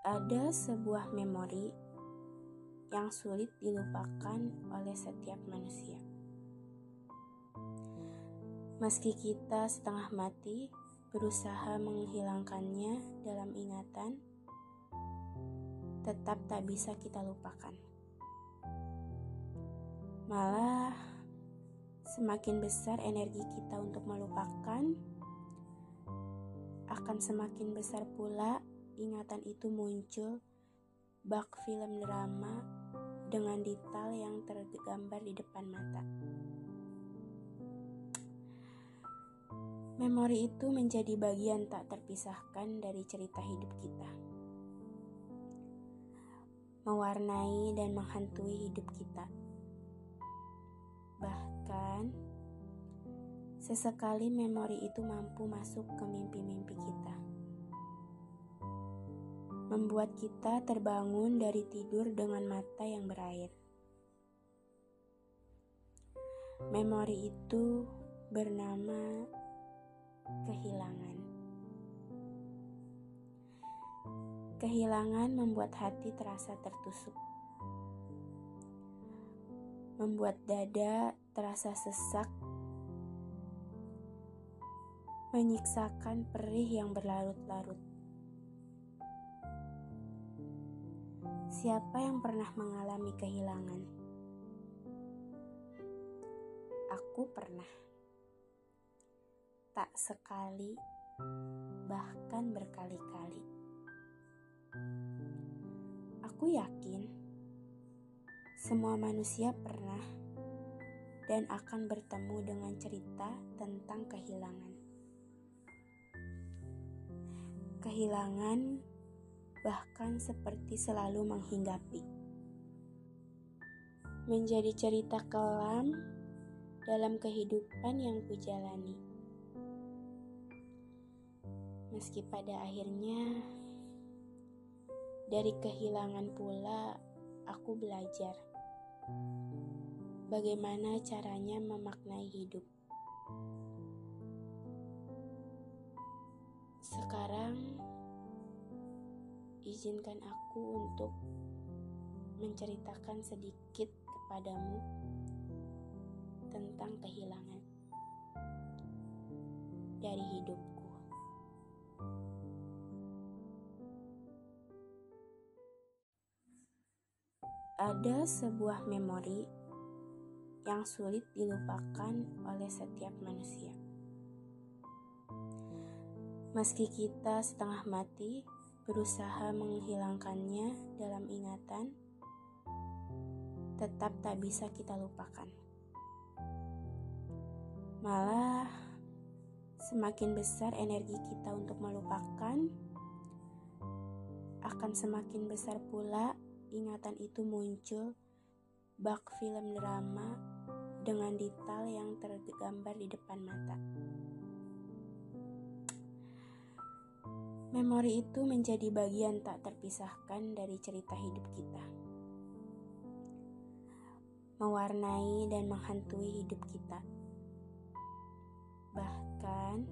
Ada sebuah memori yang sulit dilupakan oleh setiap manusia. Meski kita setengah mati berusaha menghilangkannya dalam ingatan, tetap tak bisa kita lupakan. Malah, semakin besar energi kita untuk melupakan, akan semakin besar pula ingatan itu muncul bak film drama dengan detail yang tergambar di depan mata. Memori itu menjadi bagian tak terpisahkan dari cerita hidup kita. Mewarnai dan menghantui hidup kita. Bahkan, sesekali memori itu mampu masuk ke mimpi-mimpi kita membuat kita terbangun dari tidur dengan mata yang berair. Memori itu bernama kehilangan. Kehilangan membuat hati terasa tertusuk, membuat dada terasa sesak, menyiksakan perih yang berlarut-larut. Siapa yang pernah mengalami kehilangan? Aku pernah. Tak sekali, bahkan berkali-kali. Aku yakin semua manusia pernah dan akan bertemu dengan cerita tentang kehilangan. Kehilangan bahkan seperti selalu menghinggapi. Menjadi cerita kelam dalam kehidupan yang kujalani. Meski pada akhirnya dari kehilangan pula aku belajar bagaimana caranya memaknai hidup. Sekarang izinkan aku untuk menceritakan sedikit kepadamu tentang kehilangan dari hidupku. Ada sebuah memori yang sulit dilupakan oleh setiap manusia. Meski kita setengah mati, berusaha menghilangkannya dalam ingatan, tetap tak bisa kita lupakan. Malah, semakin besar energi kita untuk melupakan, akan semakin besar pula ingatan itu muncul bak film drama dengan detail yang tergambar di depan mata. Memori itu menjadi bagian tak terpisahkan dari cerita hidup kita. Mewarnai dan menghantui hidup kita. Bahkan,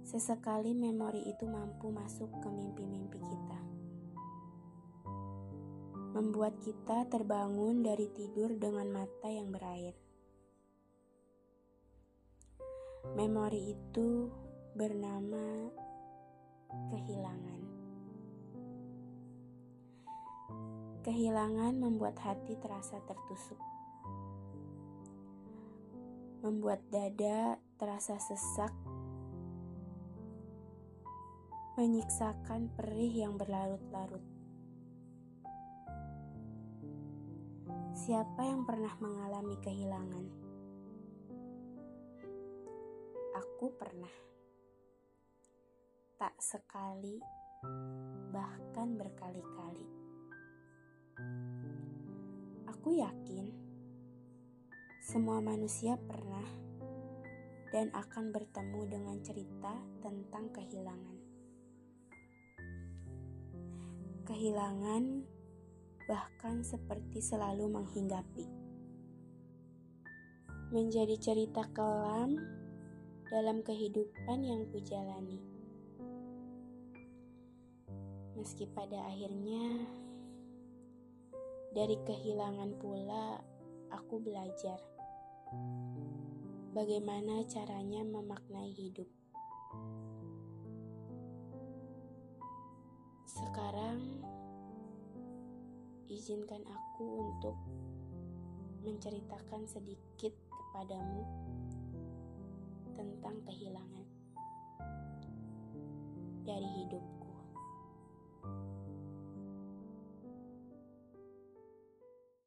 sesekali memori itu mampu masuk ke mimpi-mimpi kita. Membuat kita terbangun dari tidur dengan mata yang berair. Memori itu bernama kehilangan. Kehilangan membuat hati terasa tertusuk, membuat dada terasa sesak, menyiksakan perih yang berlarut-larut. Siapa yang pernah mengalami kehilangan? Aku pernah tak sekali, bahkan berkali-kali. Aku yakin semua manusia pernah dan akan bertemu dengan cerita tentang kehilangan. Kehilangan bahkan seperti selalu menghinggapi. Menjadi cerita kelam dalam kehidupan yang kujalani Meski pada akhirnya dari kehilangan pula aku belajar bagaimana caranya memaknai hidup. Sekarang izinkan aku untuk menceritakan sedikit kepadamu tentang kehilangan dari hidup.